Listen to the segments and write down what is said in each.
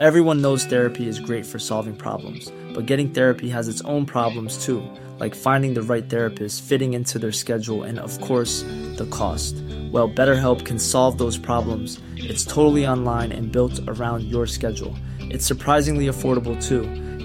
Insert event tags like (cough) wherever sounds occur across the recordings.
Everyone knows therapy is great for solving problems, but getting therapy has its own problems too, like finding the right therapist, fitting into their schedule, and of course, the cost. Well, BetterHelp can solve those problems. It's totally online and built around your schedule. It's surprisingly affordable too.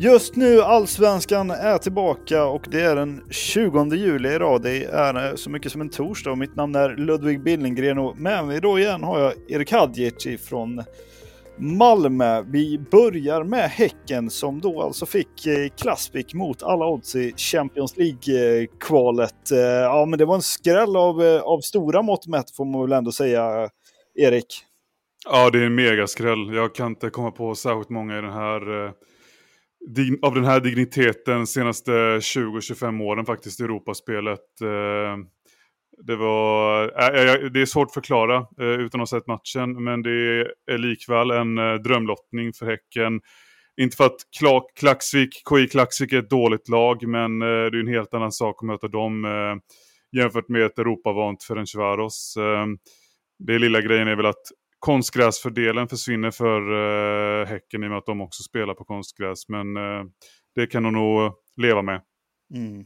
Just nu Allsvenskan är tillbaka och det är den 20 juli idag. Det är eh, så mycket som en torsdag och mitt namn är Ludvig Billengren och med mig då igen har jag Erik Hadjic från Malmö. Vi börjar med Häcken som då alltså fick eh, Klassvik mot alla odds i Champions League-kvalet. Eh, ja, men det var en skräll av, av stora mått mätt får man väl ändå säga, Erik. Ja, det är en megaskräll. Jag kan inte komma på särskilt många i den här av den här digniteten senaste 20-25 åren faktiskt i Europaspelet. Eh, det, var, eh, eh, det är svårt att förklara utan att ha sett matchen, men det är likväl en drömlottning för Häcken. Inte för att Kla Klaxvik, KI Klaxvik är ett dåligt lag, men det är en helt annan sak att möta dem jämfört med ett Europavant Ferencvaros. det lilla grejen är väl att konstgräsfördelen försvinner för eh, Häcken i och med att de också spelar på konstgräs, men eh, det kan de nog leva med. Mm.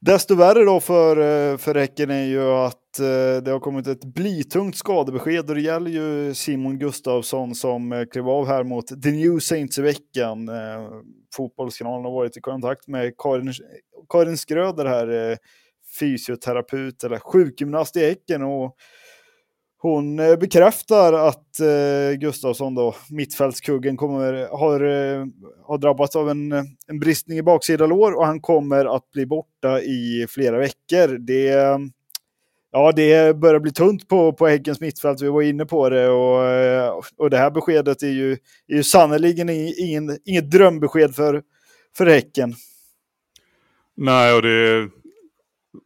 Desto värre då för, eh, för Häcken är ju att eh, det har kommit ett blytungt skadebesked och det gäller ju Simon Gustafsson som eh, klev av här mot The New Saints i veckan. Fotbollskanalen har varit i kontakt med Karin, Karin Skröder här, fysioterapeut eller sjukgymnast i Häcken och hon eh, bekräftar att eh, Gustafsson, då, mittfältskuggen, kommer, har, eh, har drabbats av en, eh, en bristning i baksida lår och han kommer att bli borta i flera veckor. Det, ja, det börjar bli tunt på, på Häckens mittfält, vi var inne på det. Och, och det här beskedet är ju, är ju sannerligen ingen, inget drömbesked för, för Häcken. Nej, och det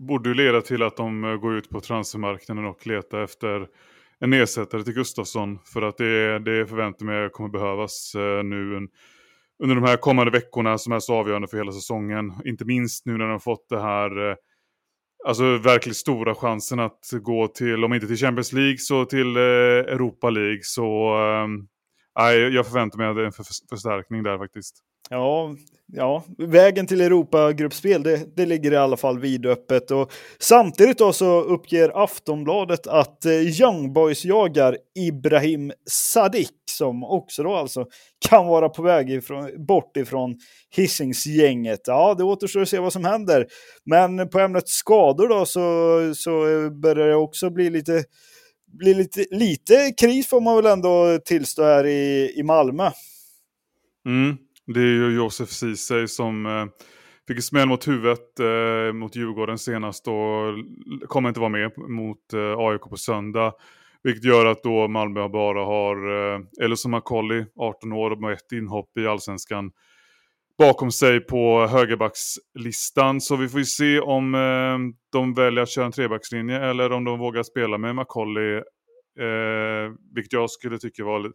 borde ju leda till att de eh, går ut på transfermarknaden och letar efter en ersättare till Gustafsson. För att det, det förväntar mig kommer behövas eh, nu under de här kommande veckorna som är så avgörande för hela säsongen. Inte minst nu när de har fått det här, eh, alltså verkligt stora chansen att gå till, om inte till Champions League så till Europa League. Så ehm, nej, jag förväntar mig en förstärkning där faktiskt. Ja, ja, vägen till Europagruppspel, det, det ligger i alla fall vidöppet. Och samtidigt då så uppger Aftonbladet att eh, Young Boys jagar Ibrahim Sadik som också då alltså kan vara på väg ifrån, bort ifrån Hisingsgänget. Ja, det återstår att se vad som händer. Men på ämnet skador då så, så börjar det också bli lite, blir lite, lite kris får man väl ändå tillstå här i, i Malmö. Mm. Det är ju Josef Ceesay som eh, fick en smäll mot huvudet eh, mot Djurgården senast och kommer inte vara med mot eh, AIK på söndag. Vilket gör att då Malmö bara har eh, som McCauley, 18 år med ett inhopp i allsvenskan bakom sig på högerbackslistan. Så vi får ju se om eh, de väljer att köra en trebackslinje eller om de vågar spela med McCauley. Eh, vilket jag skulle tycka var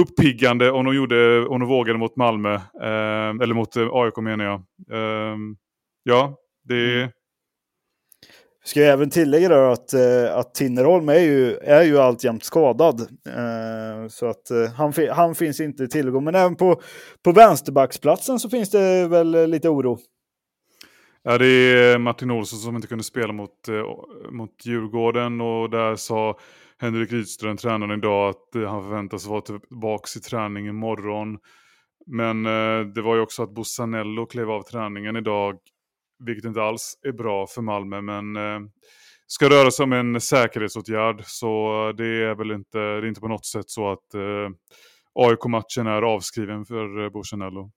uppiggande om de, gjorde, om de vågade mot Malmö. Eh, eller mot eh, AIK menar jag. Eh, ja, det... Mm. Ska jag även tillägga då att, eh, att Tinnerholm är ju, är ju alltjämt skadad. Eh, så att eh, han, han finns inte tillgång. Men även på, på vänsterbacksplatsen så finns det väl eh, lite oro. Ja, det är eh, Martin Olsson som inte kunde spela mot, eh, mot Djurgården och där sa Henrik Rydström, tränaren idag, att eh, han förväntas vara tillbaka i träning imorgon. Men eh, det var ju också att Bussanello klev av träningen idag, vilket inte alls är bra för Malmö, men eh, ska röra sig om en säkerhetsåtgärd så det är väl inte, det är inte på något sätt så att eh, AIK-matchen är avskriven för eh, Borsanello.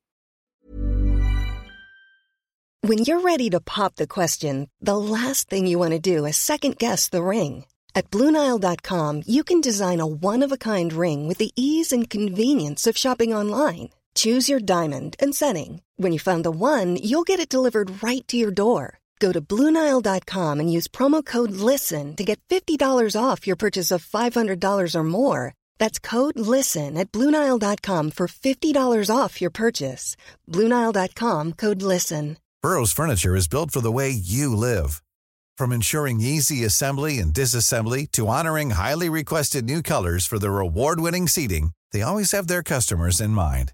When you're ready to pop the question, the last thing you want to do is second guess the ring. At BlueNile.com you can design a one-of-a-kind ring with the ease and convenience of shopping online. Choose your diamond and setting. When you find the one, you'll get it delivered right to your door. Go to Bluenile.com and use promo code LISTEN to get $50 off your purchase of $500 or more. That's code LISTEN at Bluenile.com for $50 off your purchase. Bluenile.com code LISTEN. Burrow's furniture is built for the way you live. From ensuring easy assembly and disassembly to honoring highly requested new colors for their award winning seating, they always have their customers in mind.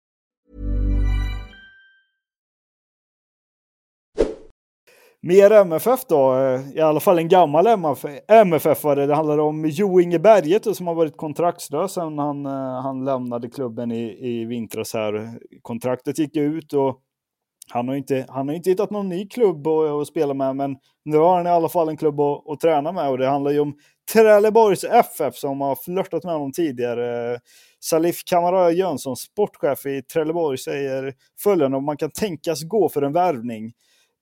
Mer MFF då, eh, i alla fall en gammal MFF-are. Det handlar om Jo Inge Berget som har varit kontraktslös sedan han, eh, han lämnade klubben i, i vintras här. Kontraktet gick ut och han har inte, han har inte hittat någon ny klubb att, att spela med, men nu har han i alla fall en klubb att, att träna med och det handlar ju om Trelleborgs FF som har flörtat med honom tidigare. Salif Kamara Jönsson, sportchef i Trelleborg, säger följande om man kan tänkas gå för en värvning.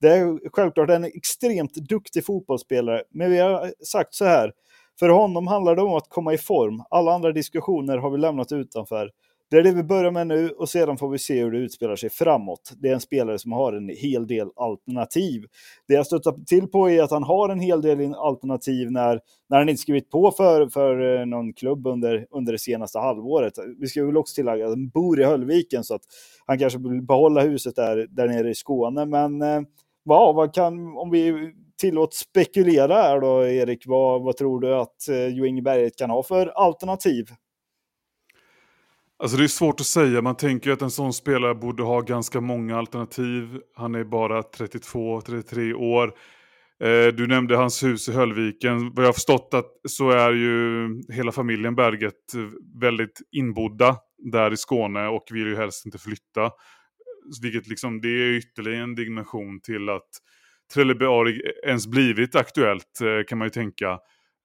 Det är självklart en extremt duktig fotbollsspelare, men vi har sagt så här. För honom handlar det om att komma i form. Alla andra diskussioner har vi lämnat utanför. Det är det vi börjar med nu och sedan får vi se hur det utspelar sig framåt. Det är en spelare som har en hel del alternativ. Det jag stöttar till på är att han har en hel del alternativ när, när han inte skrivit på för, för eh, någon klubb under, under det senaste halvåret. Vi ska väl också tillägga att han bor i Höllviken så att han kanske vill behålla huset där, där nere i Skåne. Men eh, ja, vad kan, om vi tillåts spekulera här då, Erik, vad, vad tror du att eh, Jo Inge Berget kan ha för alternativ? Alltså det är svårt att säga. Man tänker att en sån spelare borde ha ganska många alternativ. Han är bara 32-33 år. Eh, du nämnde hans hus i Höllviken. Vad jag har förstått att så är ju hela familjen Berget eh, väldigt inbodda där i Skåne och vill ju helst inte flytta. Vilket liksom, det är ytterligare en dimension till att Trelleborg ens blivit aktuellt eh, kan man ju tänka.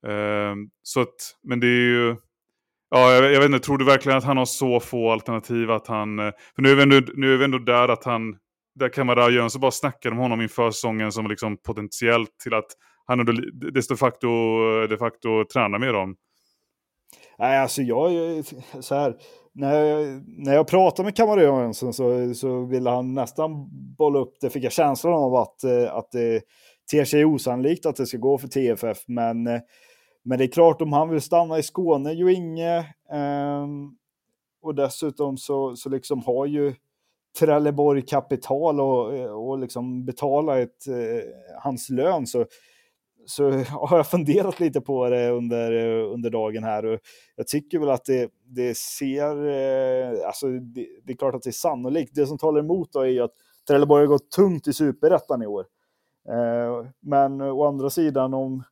Ehm, så att, men det är ju Ja, jag, jag, vet inte, tror du verkligen att han har så få alternativ att han... Eh, för nu är vi ändå, nu är vi ändå där att han... Där Kamara Jönsson bara snackade om honom inför säsongen som liksom potentiellt till att han ändå de facto, de facto tränar med dem. Nej, alltså jag... är Så här, när jag, när jag pratade med Kamara så, så ville han nästan bolla upp det, fick jag känslan av att, eh, att det ter sig osannolikt att det ska gå för TFF, men eh, men det är klart om han vill stanna i Skåne ju inge. Eh, och dessutom så, så liksom har ju Trelleborg kapital och, eh, och liksom betala ett, eh, hans lön så, så (laughs) har jag funderat lite på det under, eh, under dagen här och jag tycker väl att det, det ser, eh, alltså det, det, är klart att det är sannolikt. Det som talar emot då är ju att Trelleborg har gått tungt i superettan i år. Eh, men å andra sidan om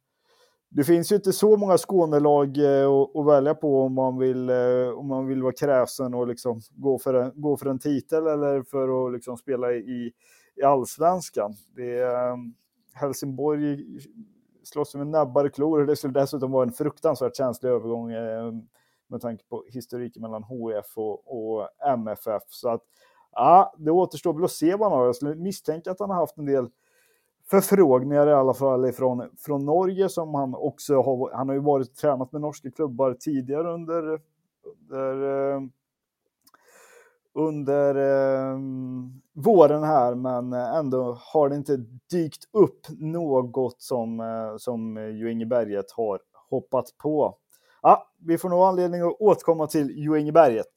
det finns ju inte så många Skånelag eh, att välja på om man vill, om man vill vara kräsen och liksom gå, för en, gå för en titel eller för att liksom spela i, i allsvenskan. Det är, Helsingborg slåss med näbbar och klor. Det skulle dessutom vara en fruktansvärt känslig övergång eh, med tanke på historiken mellan HF och, och MFF. Så att ja, det återstår väl att se vad han har. Jag skulle misstänka att han har haft en del förfrågningar i alla fall från, från Norge som han också har, han har ju varit tränat med norska klubbar tidigare under, under, eh, under eh, våren här, men eh, ändå har det inte dykt upp något som, eh, som Jo Inge Berget har hoppat på. Ja, vi får nog anledning att återkomma till Jo Inge Berget.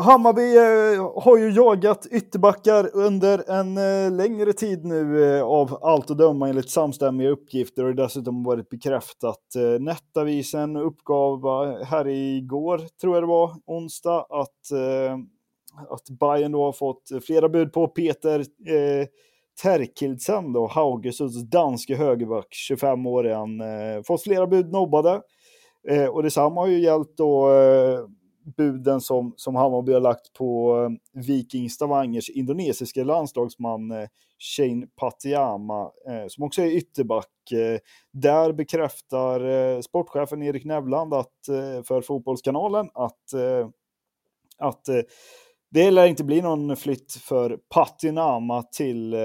Hammarby eh, har ju jagat ytterbackar under en eh, längre tid nu eh, av allt att döma enligt samstämmiga uppgifter och dessutom varit bekräftat. Nettavisen uppgav här igår, tror jag det var, onsdag, att, att Bayern då har fått flera bud på Peter eh, Terkildsen då, Haugesunds danske högerback, 25 år är han, eh, fått flera bud nobbade. Eh, och detsamma har ju gällt då eh, buden som, som Hammarby har lagt på eh, Viking Stavangers indonesiska landslagsman eh, Shane Patiama, eh, som också är ytterback. Eh, där bekräftar eh, sportchefen Erik Nevland att, eh, för Fotbollskanalen att, att det lär inte bli någon flytt för Patinama till,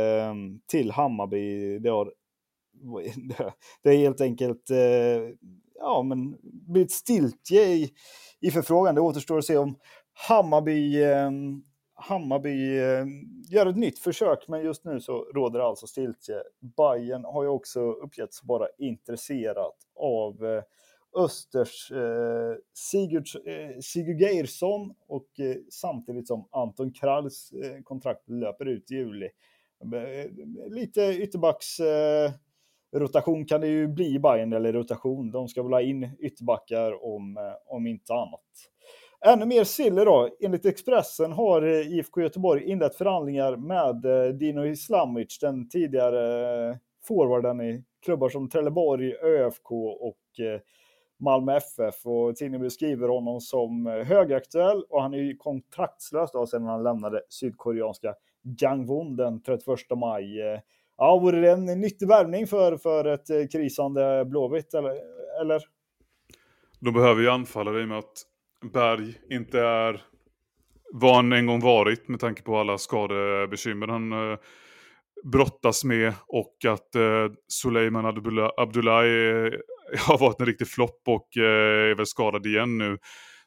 till Hammarby. Det, har, (laughs) det är helt enkelt ja, men blivit stiltje i, i förfrågan. Det återstår att se om Hammarby, eh, Hammarby eh, gör ett nytt försök, men just nu så råder alltså stiltje. Bayern har ju också uppgetts vara intresserat av eh, Östers eh, Sigurd, eh, Sigurd Geirsson och eh, samtidigt som Anton Kralls eh, kontrakt löper ut i juli. Eh, lite ytterbacks eh, rotation kan det ju bli i Bayern eller rotation. De ska väl ha in ytterbackar om, eh, om inte annat. Ännu mer Sille då. Enligt Expressen har eh, IFK Göteborg inlett förhandlingar med eh, Dino Islamic, den tidigare forwarden i klubbar som Trelleborg, ÖFK och Malmö FF. Och tidningen beskriver honom som högaktuell och han är ju kontraktslös då sedan han lämnade sydkoreanska Gangwon den 31 maj. Ja, vore det en nyttig värvning för, för ett eh, krisande Blåvitt, eller? eller? De behöver ju anfallare i och med att Berg inte är vad han en gång varit med tanke på alla skadebekymmer han eh, brottas med och att eh, Suleiman Abdullahi eh, (laughs) har varit en riktig flopp och eh, är väl skadad igen nu.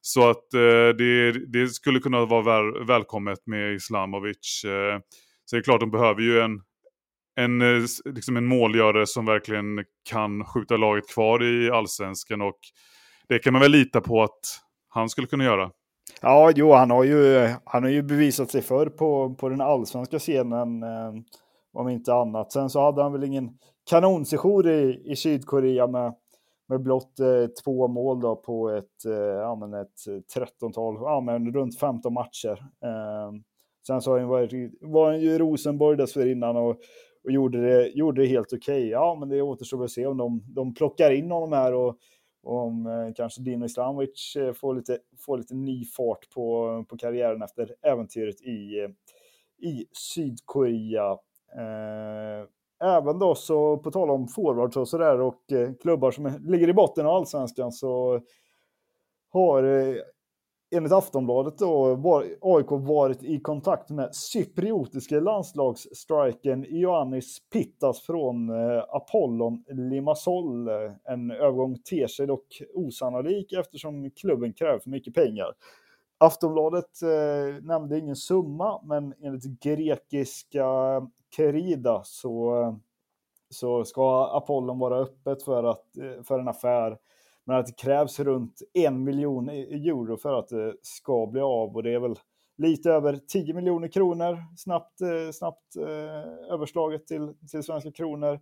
Så att eh, det, det, skulle kunna vara väl, välkommet med Islamovic. Eh, så det är klart, de behöver ju en, en, eh, liksom en målgörare som verkligen kan skjuta laget kvar i allsvenskan och det kan man väl lita på att han skulle kunna göra. Ja, jo, han har ju, han har ju bevisat sig förr på, på den allsvenska scenen, eh, om inte annat. Sen så hade han väl ingen kanonsejour i, i Sydkorea med, med blott eh, två mål då på ett, eh, ja, men ett eh, 13-tal, ja, men runt 15 matcher. Eh, sen så har han varit, var han ju i Rosenborg dessförinnan och och gjorde det, gjorde det helt okej. Okay. Ja, men det återstår att se om de, de plockar in honom här och, och om eh, kanske Dino Islamovic eh, får, lite, får lite ny fart på, på karriären efter äventyret i, eh, i Sydkorea. Eh, även då så på tal om forwards och sådär och eh, klubbar som ligger i botten av allsvenskan så har enligt Aftonbladet då var AIK varit i kontakt med cypriotiske landslagsstrikern Ioannis Pittas från eh, Apollon Limassol. En övergång ter sig dock osannolik eftersom klubben kräver för mycket pengar. Aftonbladet eh, nämnde ingen summa, men enligt grekiska Kerida så, eh, så ska Apollon vara öppet för, att, eh, för en affär men att det krävs runt en miljon e- euro för att det ska bli av och det är väl lite över 10 miljoner kronor snabbt, eh, snabbt eh, överslaget till, till svenska kronor.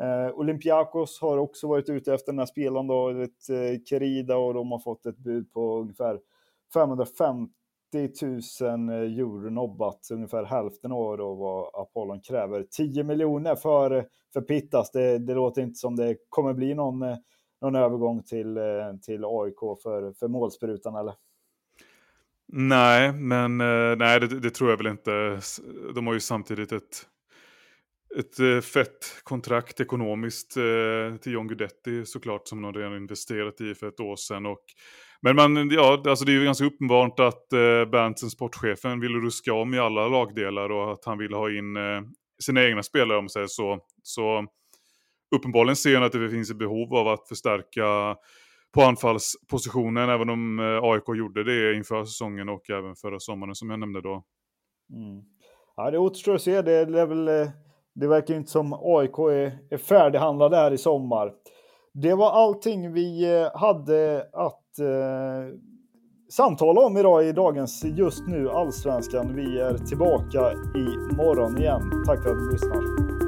Eh, Olympiakos har också varit ute efter den här spelaren då, ett eh, Kerida och de har fått ett bud på ungefär 550 000 eh, euro nobbat, ungefär hälften av då vad Apollon kräver. 10 miljoner för, för Pittas, det, det låter inte som det kommer bli någon eh, någon övergång till, eh, till AIK för, för målsprutan eller? Nej, men eh, nej, det, det, tror jag väl inte. De har ju samtidigt ett, ett eh, fett kontrakt ekonomiskt till John Guidetti såklart som de redan investerat i för ett år sedan. Och, men man, ja, alltså det är ju ganska uppenbart att Berntsen, sportchefen, vill ruska om i alla lagdelar och att han vill ha in sina egna spelare om man säger så. Så uppenbarligen ser han att det finns ett behov av att förstärka på anfallspositionen, även om eh, AIK gjorde det inför säsongen och även förra sommaren som jag nämnde då. Mm. Ja, det återstår att se. Det, är väl, eh, det verkar inte som AIK är, är färdighandlade här i sommar. Det var allting vi eh, hade att samtala om idag i dagens just nu allsvenskan. Vi är tillbaka i morgon igen. Tack för att du lyssnar.